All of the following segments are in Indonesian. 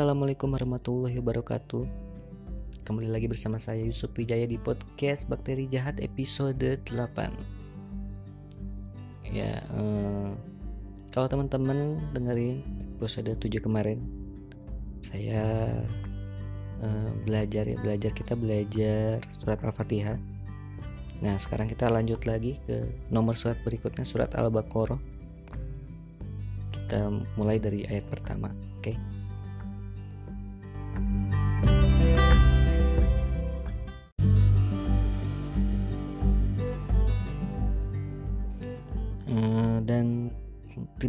Assalamualaikum warahmatullahi wabarakatuh. Kembali lagi bersama saya Yusuf Wijaya di podcast Bakteri Jahat episode 8 Ya, eh, kalau teman-teman dengerin episode 7 kemarin Saya eh, belajar ya, belajar kita belajar surat Al-Fatihah. Nah sekarang kita lanjut lagi ke nomor surat berikutnya surat Al-Baqarah. Kita mulai dari ayat pertama Oke? okay?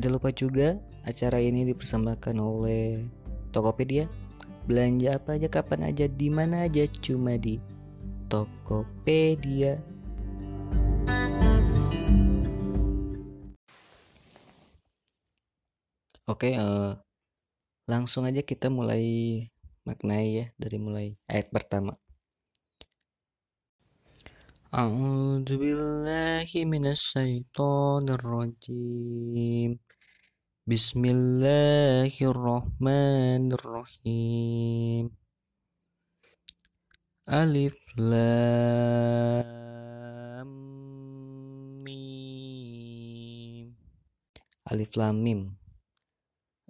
Tidak lupa juga acara ini dipersembahkan oleh Tokopedia. Belanja apa aja, kapan aja, di mana aja, cuma di Tokopedia. Oke, uh, langsung aja kita mulai maknai ya dari mulai ayat pertama. A'udzubillahi minasyaitonirrajim. Bismillahirrahmanirrahim. Alif lam mim. Alif lam mim.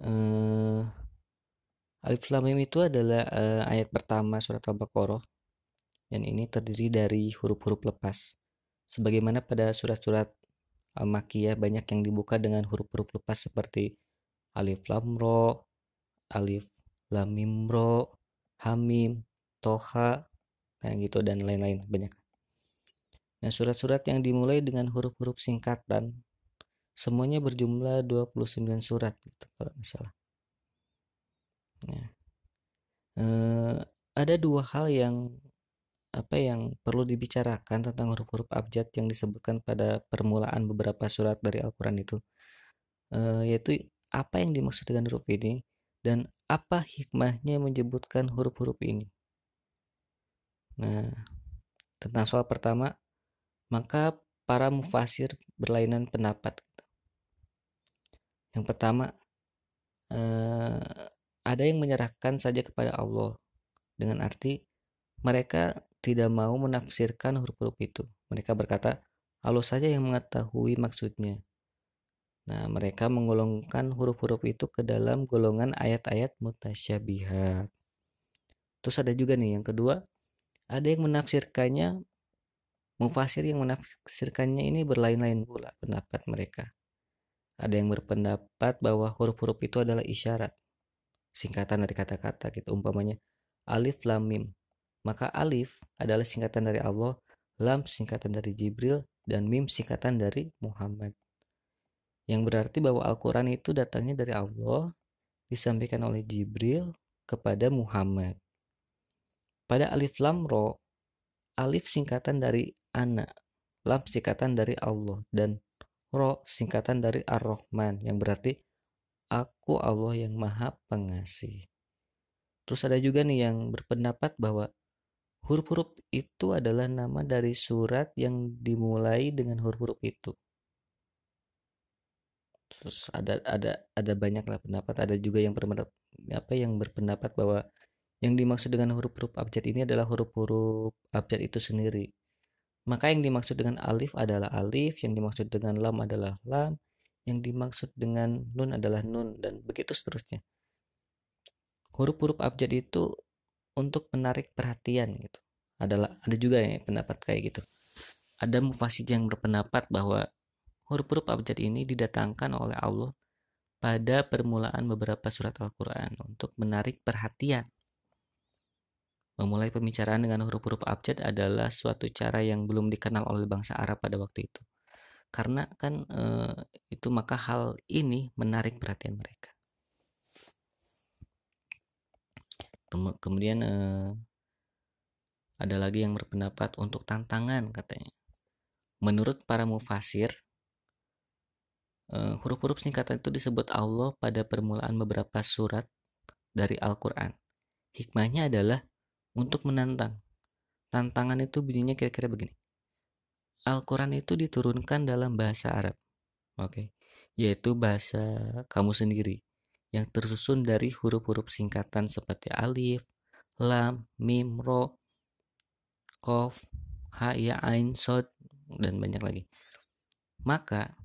Uh, alif lam mim itu adalah uh, ayat pertama surat Al-Baqarah. Dan ini terdiri dari huruf-huruf lepas. Sebagaimana pada surat-surat Al-Makiyah banyak yang dibuka dengan huruf-huruf lepas seperti Alif Lam Ro, Alif Lam Mim Ro, Hamim, Toha, kayak gitu dan lain-lain banyak. Nah, surat-surat yang dimulai dengan huruf-huruf singkatan semuanya berjumlah 29 surat gitu kalau misalnya. Nah, eh, ada dua hal yang apa yang perlu dibicarakan tentang huruf-huruf abjad yang disebutkan pada permulaan beberapa surat dari Al-Quran itu? Uh, yaitu apa yang dimaksud dengan huruf ini dan apa hikmahnya menyebutkan huruf-huruf ini? Nah tentang soal pertama maka para mufasir berlainan pendapat. Yang pertama uh, ada yang menyerahkan saja kepada Allah. Dengan arti mereka tidak mau menafsirkan huruf-huruf itu. Mereka berkata, Allah saja yang mengetahui maksudnya. Nah, mereka menggolongkan huruf-huruf itu ke dalam golongan ayat-ayat mutasyabihat. Terus ada juga nih yang kedua, ada yang menafsirkannya, mufasir yang menafsirkannya ini berlain-lain pula pendapat mereka. Ada yang berpendapat bahwa huruf-huruf itu adalah isyarat, singkatan dari kata-kata gitu, umpamanya alif lam mim. Maka alif adalah singkatan dari Allah, lam singkatan dari Jibril, dan mim singkatan dari Muhammad. Yang berarti bahwa Al-Quran itu datangnya dari Allah, disampaikan oleh Jibril kepada Muhammad. Pada alif lam ro, alif singkatan dari ana, lam singkatan dari Allah, dan ro singkatan dari Ar-Rahman, yang berarti aku Allah yang maha pengasih. Terus ada juga nih yang berpendapat bahwa Huruf-huruf itu adalah nama dari surat yang dimulai dengan huruf-huruf itu. Terus ada ada ada banyak lah pendapat, ada juga yang berpendapat apa yang berpendapat bahwa yang dimaksud dengan huruf-huruf abjad ini adalah huruf-huruf abjad itu sendiri. Maka yang dimaksud dengan alif adalah alif, yang dimaksud dengan lam adalah lam, yang dimaksud dengan nun adalah nun dan begitu seterusnya. Huruf-huruf abjad itu untuk menarik perhatian gitu. Adalah ada juga ya pendapat kayak gitu. Ada mufasid yang berpendapat bahwa huruf-huruf abjad ini didatangkan oleh Allah pada permulaan beberapa surat Al-Quran untuk menarik perhatian. Memulai pembicaraan dengan huruf-huruf abjad adalah suatu cara yang belum dikenal oleh bangsa Arab pada waktu itu. Karena kan e, itu maka hal ini menarik perhatian mereka. Kemudian e, ada lagi yang berpendapat untuk tantangan katanya. Menurut para mufasir, e, huruf-huruf singkatan itu disebut Allah pada permulaan beberapa surat dari Al-Quran. Hikmahnya adalah untuk menantang. Tantangan itu bunyinya kira-kira begini. Al-Quran itu diturunkan dalam bahasa Arab. Oke. Okay. Yaitu bahasa kamu sendiri yang tersusun dari huruf-huruf singkatan seperti alif, lam, mim, ro, kof, ha, ya, ain, sod, dan banyak lagi. Maka,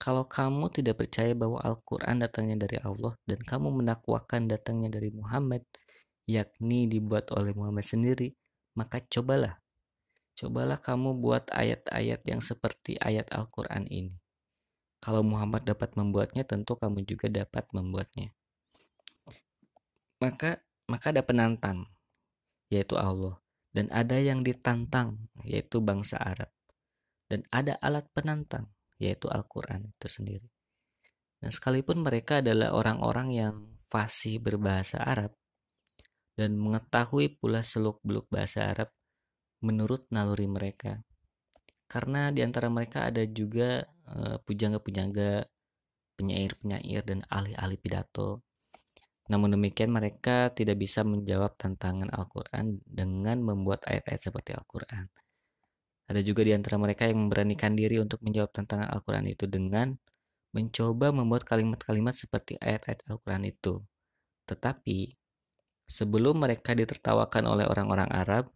kalau kamu tidak percaya bahwa Al-Quran datangnya dari Allah dan kamu menakwakan datangnya dari Muhammad, yakni dibuat oleh Muhammad sendiri, maka cobalah. Cobalah kamu buat ayat-ayat yang seperti ayat Al-Quran ini. Kalau Muhammad dapat membuatnya, tentu kamu juga dapat membuatnya. Maka maka ada penantang, yaitu Allah. Dan ada yang ditantang, yaitu bangsa Arab. Dan ada alat penantang, yaitu Al-Quran itu sendiri. Nah, sekalipun mereka adalah orang-orang yang fasih berbahasa Arab, dan mengetahui pula seluk-beluk bahasa Arab menurut naluri mereka. Karena di antara mereka ada juga pujangga-pujangga, penyair-penyair dan ahli-ahli pidato. Namun demikian mereka tidak bisa menjawab tantangan Al-Quran dengan membuat ayat-ayat seperti Al-Quran. Ada juga di antara mereka yang memberanikan diri untuk menjawab tantangan Al-Quran itu dengan mencoba membuat kalimat-kalimat seperti ayat-ayat Al-Quran itu. Tetapi Sebelum mereka ditertawakan oleh orang-orang Arab,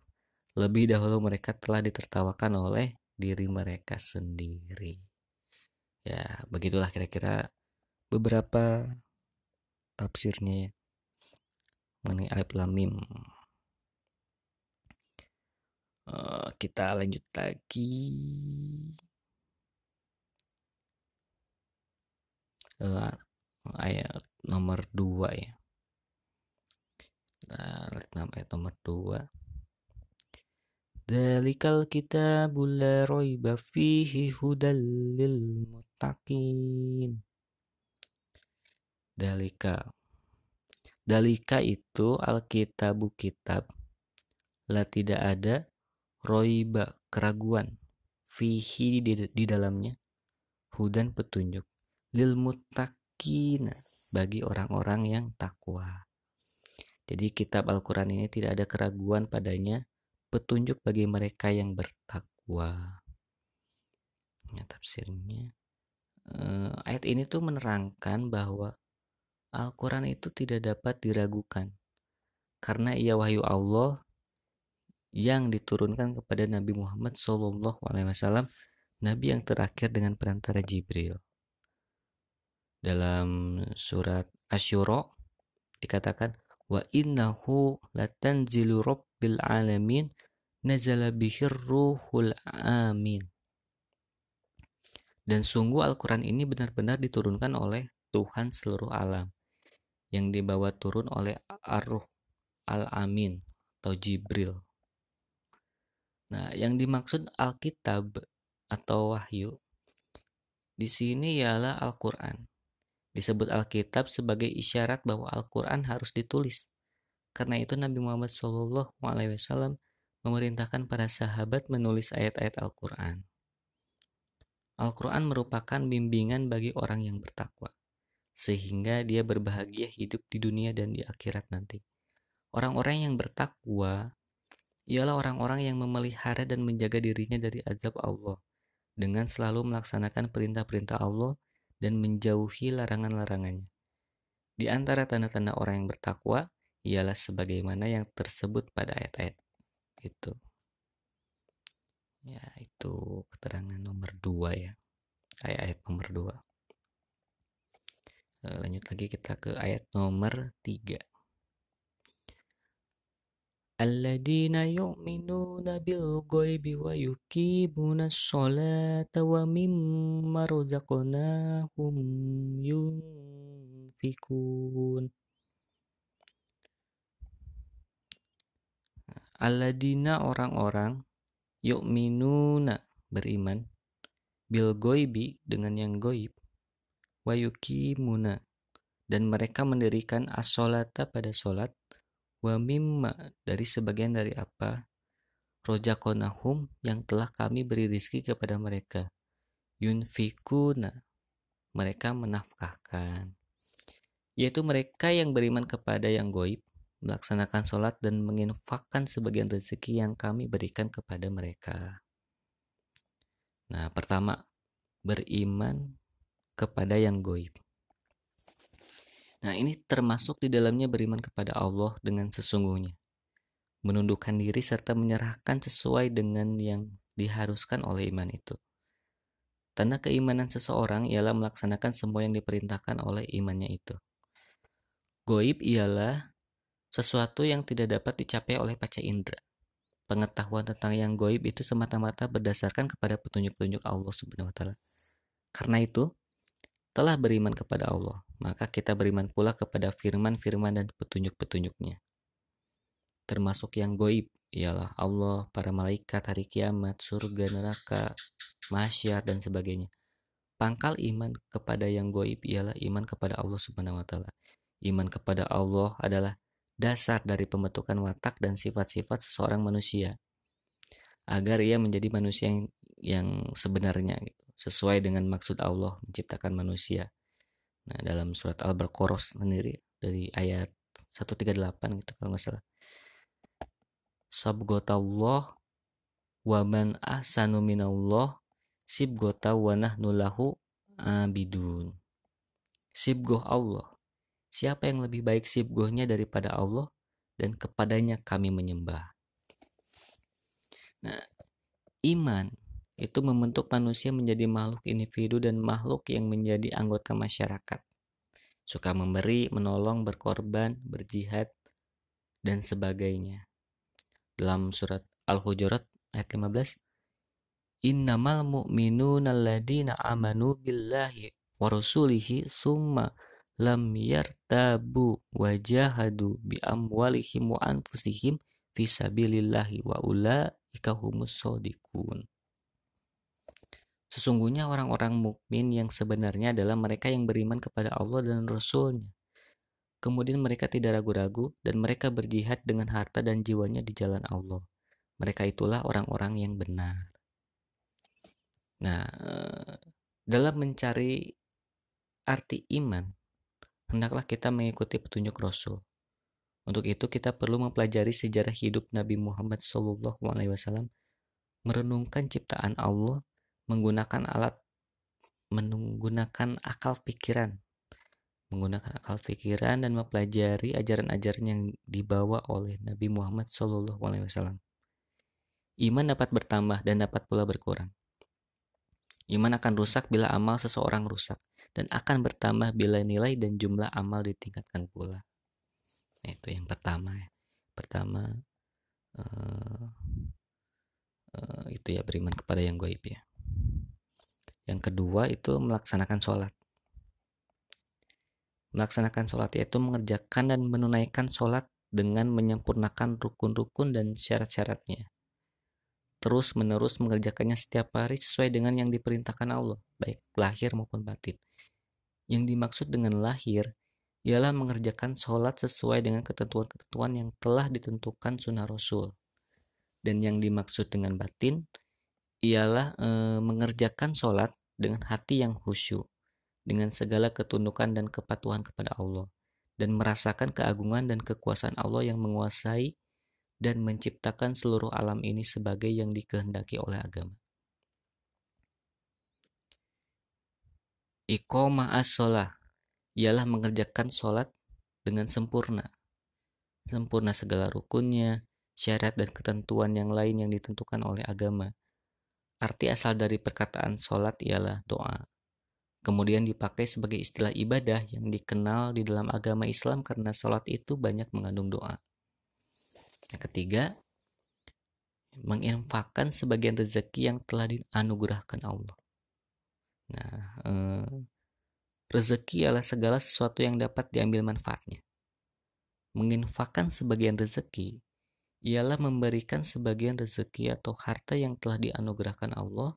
lebih dahulu mereka telah ditertawakan oleh diri mereka sendiri. Ya, begitulah kira-kira beberapa tafsirnya ya mengenai alif lam mim. Uh, kita lanjut lagi. Uh, ayat nomor 2 ya. Nah, ayat nomor 2. Dalikal kitabul la raiba fihi hudal lil muttaqin. Dalika. Dalika itu alkitabu kitab. La tidak ada roiba keraguan fihi di, dalamnya hudan petunjuk lil muttaqina bagi orang-orang yang takwa. Jadi kitab Al-Quran ini tidak ada keraguan padanya, petunjuk bagi mereka yang bertakwa. Ya, tafsirnya. Uh, ayat ini tuh menerangkan bahwa Al-Quran itu tidak dapat diragukan. Karena ia wahyu Allah yang diturunkan kepada Nabi Muhammad SAW, Nabi yang terakhir dengan perantara Jibril. Dalam surat Asyura dikatakan, wa innahu latanzilu rabbil alamin nazala bihir ruhul amin dan sungguh Al-Quran ini benar-benar diturunkan oleh Tuhan seluruh alam yang dibawa turun oleh Ar-Ruh Al-Amin atau Jibril. Nah, yang dimaksud Alkitab atau wahyu di sini ialah Al-Quran. Disebut Alkitab sebagai isyarat bahwa Al-Quran harus ditulis. Karena itu Nabi Muhammad SAW memerintahkan para sahabat menulis ayat-ayat Al-Quran. Al-Quran merupakan bimbingan bagi orang yang bertakwa, sehingga dia berbahagia hidup di dunia dan di akhirat nanti. Orang-orang yang bertakwa ialah orang-orang yang memelihara dan menjaga dirinya dari azab Allah dengan selalu melaksanakan perintah-perintah Allah dan menjauhi larangan-larangannya. Di antara tanda-tanda orang yang bertakwa ialah sebagaimana yang tersebut pada ayat-ayat itu ya itu keterangan nomor dua ya. Ayat-ayat nomor dua. Eh, lanjut lagi kita ke ayat nomor tiga. الذين يؤمنون بالغيب ويقيمون الصلاة ومما رزقناهم ينفقون Aladina orang-orang yuk minuna beriman. Bil goibi dengan yang goib. Wa muna dan mereka mendirikan as-solata pada solat. Wa dari sebagian dari apa? Rojakonahum yang telah kami beri rizki kepada mereka. Yunfikuna mereka menafkahkan. Yaitu mereka yang beriman kepada yang goib melaksanakan sholat dan menginfakkan sebagian rezeki yang kami berikan kepada mereka. Nah, pertama, beriman kepada yang goib. Nah, ini termasuk di dalamnya beriman kepada Allah dengan sesungguhnya. Menundukkan diri serta menyerahkan sesuai dengan yang diharuskan oleh iman itu. Tanda keimanan seseorang ialah melaksanakan semua yang diperintahkan oleh imannya itu. Goib ialah sesuatu yang tidak dapat dicapai oleh paca indera. Pengetahuan tentang yang goib itu semata-mata berdasarkan kepada petunjuk-petunjuk Allah Subhanahu wa taala. Karena itu, telah beriman kepada Allah, maka kita beriman pula kepada firman-firman dan petunjuk-petunjuknya. Termasuk yang goib, ialah Allah, para malaikat, hari kiamat, surga, neraka, masyar, dan sebagainya. Pangkal iman kepada yang goib ialah iman kepada Allah Subhanahu wa taala. Iman kepada Allah adalah dasar dari pembentukan watak dan sifat-sifat seseorang manusia agar ia menjadi manusia yang, yang sebenarnya gitu, sesuai dengan maksud Allah menciptakan manusia. Nah, dalam surat Al-Baqarah sendiri dari ayat 138 gitu kalau nggak salah. Sabgotallah wa man ahsanu minallah sibgota wa nahnu lahu abidun. Sibgoh Allah Siapa yang lebih baik sibgohnya daripada Allah dan kepadanya kami menyembah. Nah, iman itu membentuk manusia menjadi makhluk individu dan makhluk yang menjadi anggota masyarakat. Suka memberi, menolong, berkorban, berjihad, dan sebagainya. Dalam surat Al-Hujurat ayat 15, Innamal mu'minuna alladina amanu billahi wa rasulihi summa lam yartabu wajahadu bi amwalihim wa anfusihim fi sabilillahi wa ulaika humus sodiqun. Sesungguhnya orang-orang mukmin yang sebenarnya adalah mereka yang beriman kepada Allah dan Rasulnya. Kemudian mereka tidak ragu-ragu dan mereka berjihad dengan harta dan jiwanya di jalan Allah. Mereka itulah orang-orang yang benar. Nah, eh, dalam mencari arti iman, hendaklah kita mengikuti petunjuk Rasul. Untuk itu kita perlu mempelajari sejarah hidup Nabi Muhammad SAW, merenungkan ciptaan Allah, menggunakan alat, menggunakan akal pikiran, menggunakan akal pikiran dan mempelajari ajaran-ajaran yang dibawa oleh Nabi Muhammad SAW. Iman dapat bertambah dan dapat pula berkurang. Iman akan rusak bila amal seseorang rusak dan akan bertambah bila nilai dan jumlah amal ditingkatkan pula. Nah, itu yang pertama ya. Pertama uh, uh, itu ya beriman kepada yang goib ya. Yang kedua itu melaksanakan sholat. Melaksanakan sholat yaitu mengerjakan dan menunaikan sholat dengan menyempurnakan rukun-rukun dan syarat-syaratnya. Terus menerus mengerjakannya setiap hari sesuai dengan yang diperintahkan Allah, baik lahir maupun batin. Yang dimaksud dengan lahir ialah mengerjakan sholat sesuai dengan ketentuan-ketentuan yang telah ditentukan sunnah Rasul. Dan yang dimaksud dengan batin ialah e, mengerjakan sholat dengan hati yang khusyuk, dengan segala ketundukan dan kepatuhan kepada Allah, dan merasakan keagungan dan kekuasaan Allah yang menguasai dan menciptakan seluruh alam ini sebagai yang dikehendaki oleh agama. Iqomah as-sholah ialah mengerjakan sholat dengan sempurna. Sempurna segala rukunnya, syarat dan ketentuan yang lain yang ditentukan oleh agama. Arti asal dari perkataan sholat ialah doa. Kemudian dipakai sebagai istilah ibadah yang dikenal di dalam agama Islam karena sholat itu banyak mengandung doa. Yang ketiga, menginfakkan sebagian rezeki yang telah dianugerahkan Allah. Nah, eh, rezeki adalah segala sesuatu yang dapat diambil manfaatnya. Menginfakkan sebagian rezeki ialah memberikan sebagian rezeki atau harta yang telah dianugerahkan Allah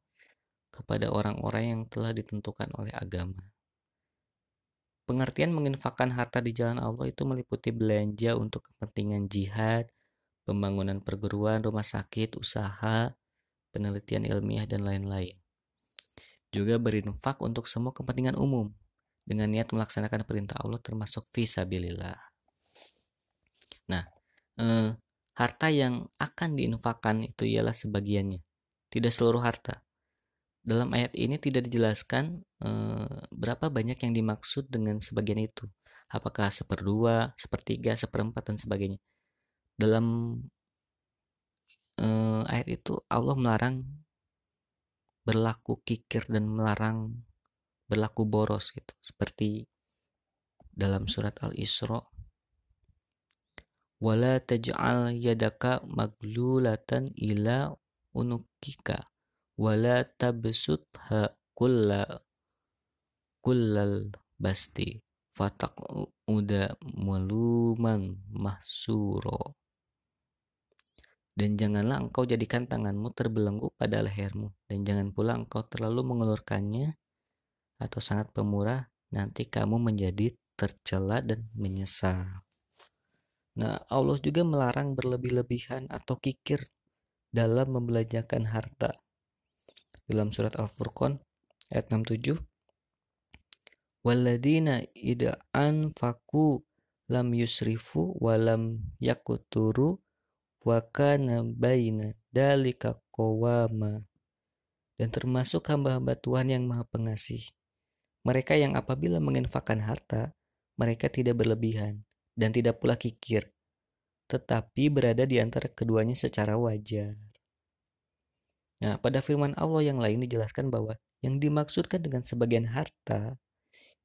kepada orang-orang yang telah ditentukan oleh agama. Pengertian menginfakkan harta di jalan Allah itu meliputi belanja untuk kepentingan jihad, pembangunan perguruan, rumah sakit, usaha, penelitian ilmiah, dan lain-lain. Juga berinfak untuk semua kepentingan umum dengan niat melaksanakan perintah Allah termasuk visabilillah. Nah, eh, harta yang akan diinfakkan itu ialah sebagiannya, tidak seluruh harta. Dalam ayat ini tidak dijelaskan eh, berapa banyak yang dimaksud dengan sebagian itu. Apakah seperdua, sepertiga, seperempat, dan sebagainya. Dalam eh, ayat itu Allah melarang berlaku kikir dan melarang berlaku boros gitu. Seperti dalam surat Al-Isra wala taj'al yadaka maglulatan ila unukika wala tabsutha kulla kullal basti fatak uda maluman mahsuro dan janganlah engkau jadikan tanganmu terbelenggu pada lehermu dan jangan pula engkau terlalu mengulurkannya atau sangat pemurah nanti kamu menjadi tercela dan menyesal. Nah, Allah juga melarang berlebih-lebihan atau kikir dalam membelanjakan harta dalam surat Al-Furqan ayat 67 Walladina ida anfaku lam yusrifu walam yakuturu wa kana baina dalika dan termasuk hamba-hamba Tuhan yang maha pengasih. Mereka yang apabila menginfakkan harta mereka tidak berlebihan dan tidak pula kikir tetapi berada di antara keduanya secara wajar. Nah, pada firman Allah yang lain dijelaskan bahwa yang dimaksudkan dengan sebagian harta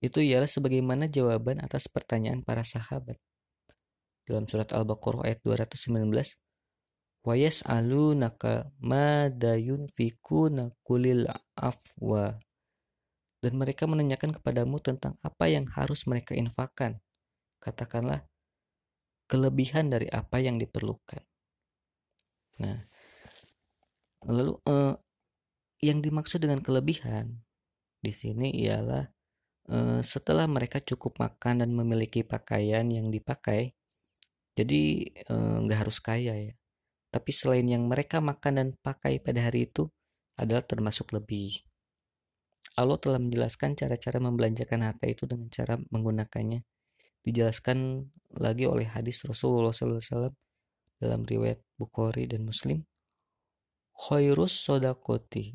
itu ialah sebagaimana jawaban atas pertanyaan para sahabat. Dalam surat Al-Baqarah ayat 219, "Wa yas'alunaka mada yunfikuna kulil afwa." Dan mereka menanyakan kepadamu tentang apa yang harus mereka infakkan. Katakanlah kelebihan dari apa yang diperlukan. Nah, Lalu eh, yang dimaksud dengan kelebihan di sini ialah eh, setelah mereka cukup makan dan memiliki pakaian yang dipakai, jadi eh, nggak harus kaya ya. Tapi selain yang mereka makan dan pakai pada hari itu adalah termasuk lebih. Allah telah menjelaskan cara-cara membelanjakan harta itu dengan cara menggunakannya. Dijelaskan lagi oleh hadis Rasulullah SAW dalam riwayat Bukhari dan Muslim khairus sodakoti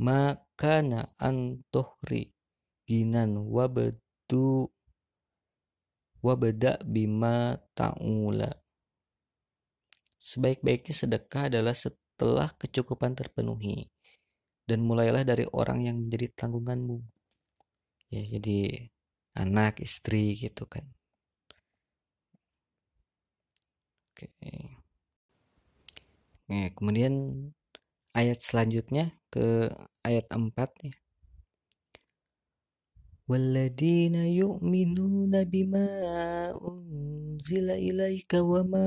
makana antohri ginan wabdu wabeda bima ta'ula sebaik-baiknya sedekah adalah setelah kecukupan terpenuhi. Dan mulailah dari orang yang menjadi tanggunganmu. Ya jadi anak istri gitu kan. Oke. Nah, kemudian ayat selanjutnya ke ayat 4 ya. Walladina yu'minuna bima unzila ilaika wa ma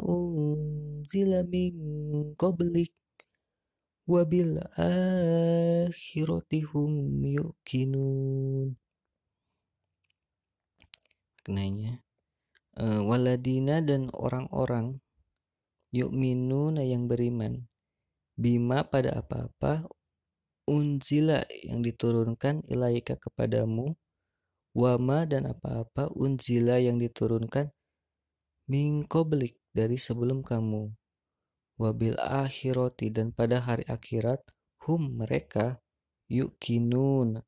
unzila min qablik wa bil akhirati hum yuqinun. Kenanya uh, waladina dan orang-orang yu'minuna yang beriman bima pada apa-apa unzila yang diturunkan ilaika kepadamu wama dan apa-apa unzila yang diturunkan mingkoblik dari sebelum kamu. Wabil akhiroti dan pada hari akhirat hum mereka yukinun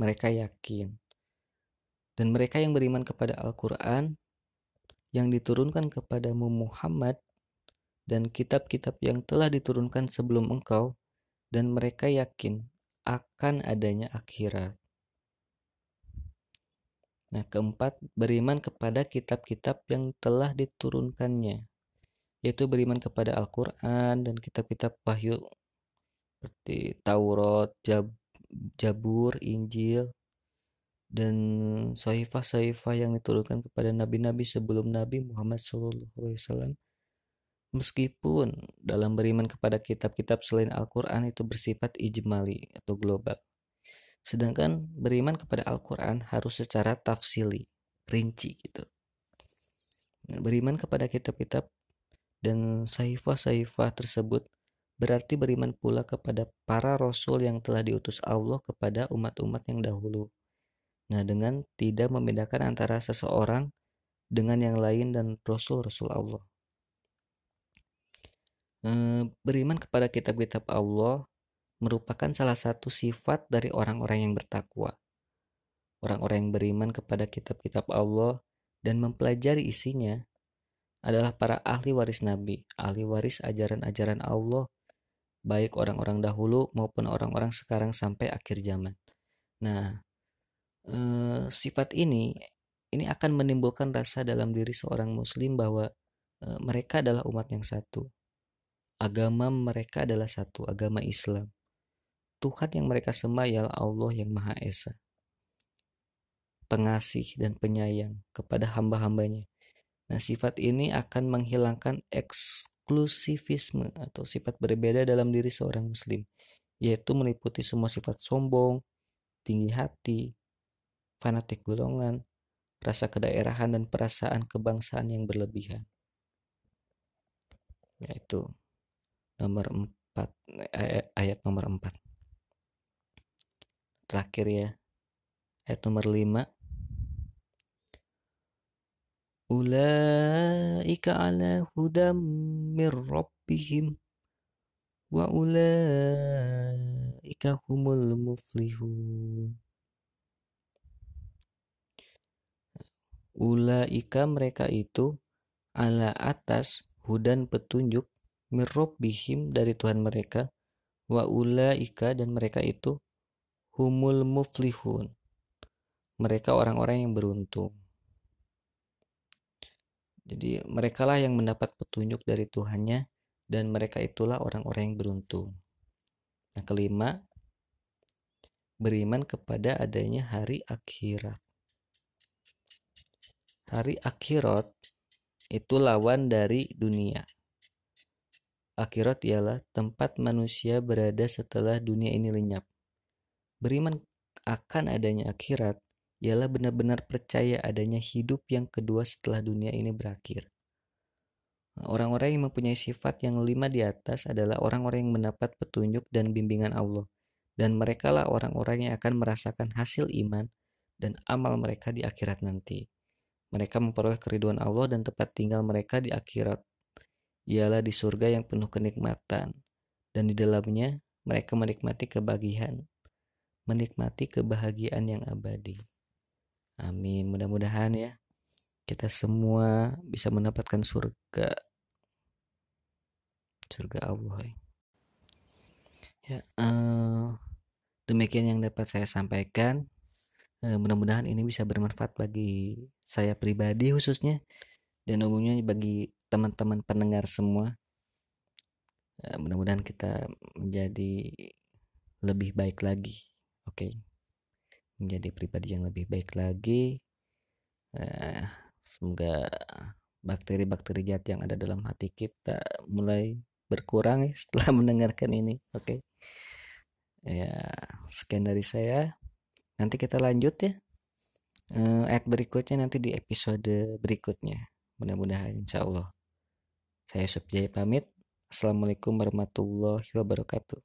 mereka yakin. Dan mereka yang beriman kepada Al-Quran yang diturunkan kepadamu Muhammad dan kitab-kitab yang telah diturunkan sebelum engkau, dan mereka yakin akan adanya akhirat. Nah, keempat, beriman kepada kitab-kitab yang telah diturunkannya, yaitu beriman kepada Al-Quran dan kitab-kitab wahyu seperti Taurat, Jab, Jabur, Injil, dan saifah-saifah yang diturunkan kepada nabi-nabi sebelum Nabi Muhammad SAW Meskipun dalam beriman kepada kitab-kitab selain Al-Quran itu bersifat ijmali atau global. Sedangkan beriman kepada Al-Quran harus secara tafsili, rinci gitu. Beriman kepada kitab-kitab dan saifah-saifah tersebut berarti beriman pula kepada para rasul yang telah diutus Allah kepada umat-umat yang dahulu. Nah, dengan tidak membedakan antara seseorang dengan yang lain dan rasul-rasul Allah. Beriman kepada kitab-kitab Allah merupakan salah satu sifat dari orang-orang yang bertakwa. Orang-orang yang beriman kepada kitab-kitab Allah dan mempelajari isinya adalah para ahli waris Nabi, ahli waris ajaran-ajaran Allah, baik orang-orang dahulu maupun orang-orang sekarang sampai akhir zaman. Nah, eh, sifat ini ini akan menimbulkan rasa dalam diri seorang Muslim bahwa eh, mereka adalah umat yang satu agama mereka adalah satu, agama Islam. Tuhan yang mereka sembah ialah Allah yang Maha Esa. Pengasih dan penyayang kepada hamba-hambanya. Nah, sifat ini akan menghilangkan eksklusivisme atau sifat berbeda dalam diri seorang muslim, yaitu meliputi semua sifat sombong, tinggi hati, fanatik golongan, rasa kedaerahan dan perasaan kebangsaan yang berlebihan. Yaitu nomor 4 ayat nomor 4 terakhir ya. Ayat nomor 5 ulaika ala hudam mir rabbihim wa ulaika humul muflihun. Ulaika mereka itu ala atas hudan petunjuk mirrobbihim dari Tuhan mereka. Wa ulaika dan mereka itu humul muflihun. Mereka orang-orang yang beruntung. Jadi mereka lah yang mendapat petunjuk dari Tuhannya dan mereka itulah orang-orang yang beruntung. Nah kelima beriman kepada adanya hari akhirat. Hari akhirat itu lawan dari dunia Akhirat ialah tempat manusia berada setelah dunia ini lenyap. Beriman akan adanya akhirat ialah benar-benar percaya adanya hidup yang kedua setelah dunia ini berakhir. Orang-orang yang mempunyai sifat yang lima di atas adalah orang-orang yang mendapat petunjuk dan bimbingan Allah. Dan merekalah orang-orang yang akan merasakan hasil iman dan amal mereka di akhirat nanti. Mereka memperoleh keriduan Allah dan tempat tinggal mereka di akhirat ialah di surga yang penuh kenikmatan, dan di dalamnya mereka menikmati kebahagiaan, menikmati kebahagiaan yang abadi. Amin. Mudah-mudahan ya kita semua bisa mendapatkan surga, surga Allah. Ya, uh, demikian yang dapat saya sampaikan. Uh, mudah-mudahan ini bisa bermanfaat bagi saya pribadi khususnya dan umumnya bagi teman-teman pendengar semua ya, mudah-mudahan kita menjadi lebih baik lagi oke okay? menjadi pribadi yang lebih baik lagi uh, semoga bakteri-bakteri jahat yang ada dalam hati kita mulai berkurang ya setelah mendengarkan ini oke okay? ya sekian dari saya nanti kita lanjut ya uh, ayat berikutnya nanti di episode berikutnya mudah-mudahan insya Allah saya Subjaya pamit. Assalamualaikum warahmatullahi wabarakatuh.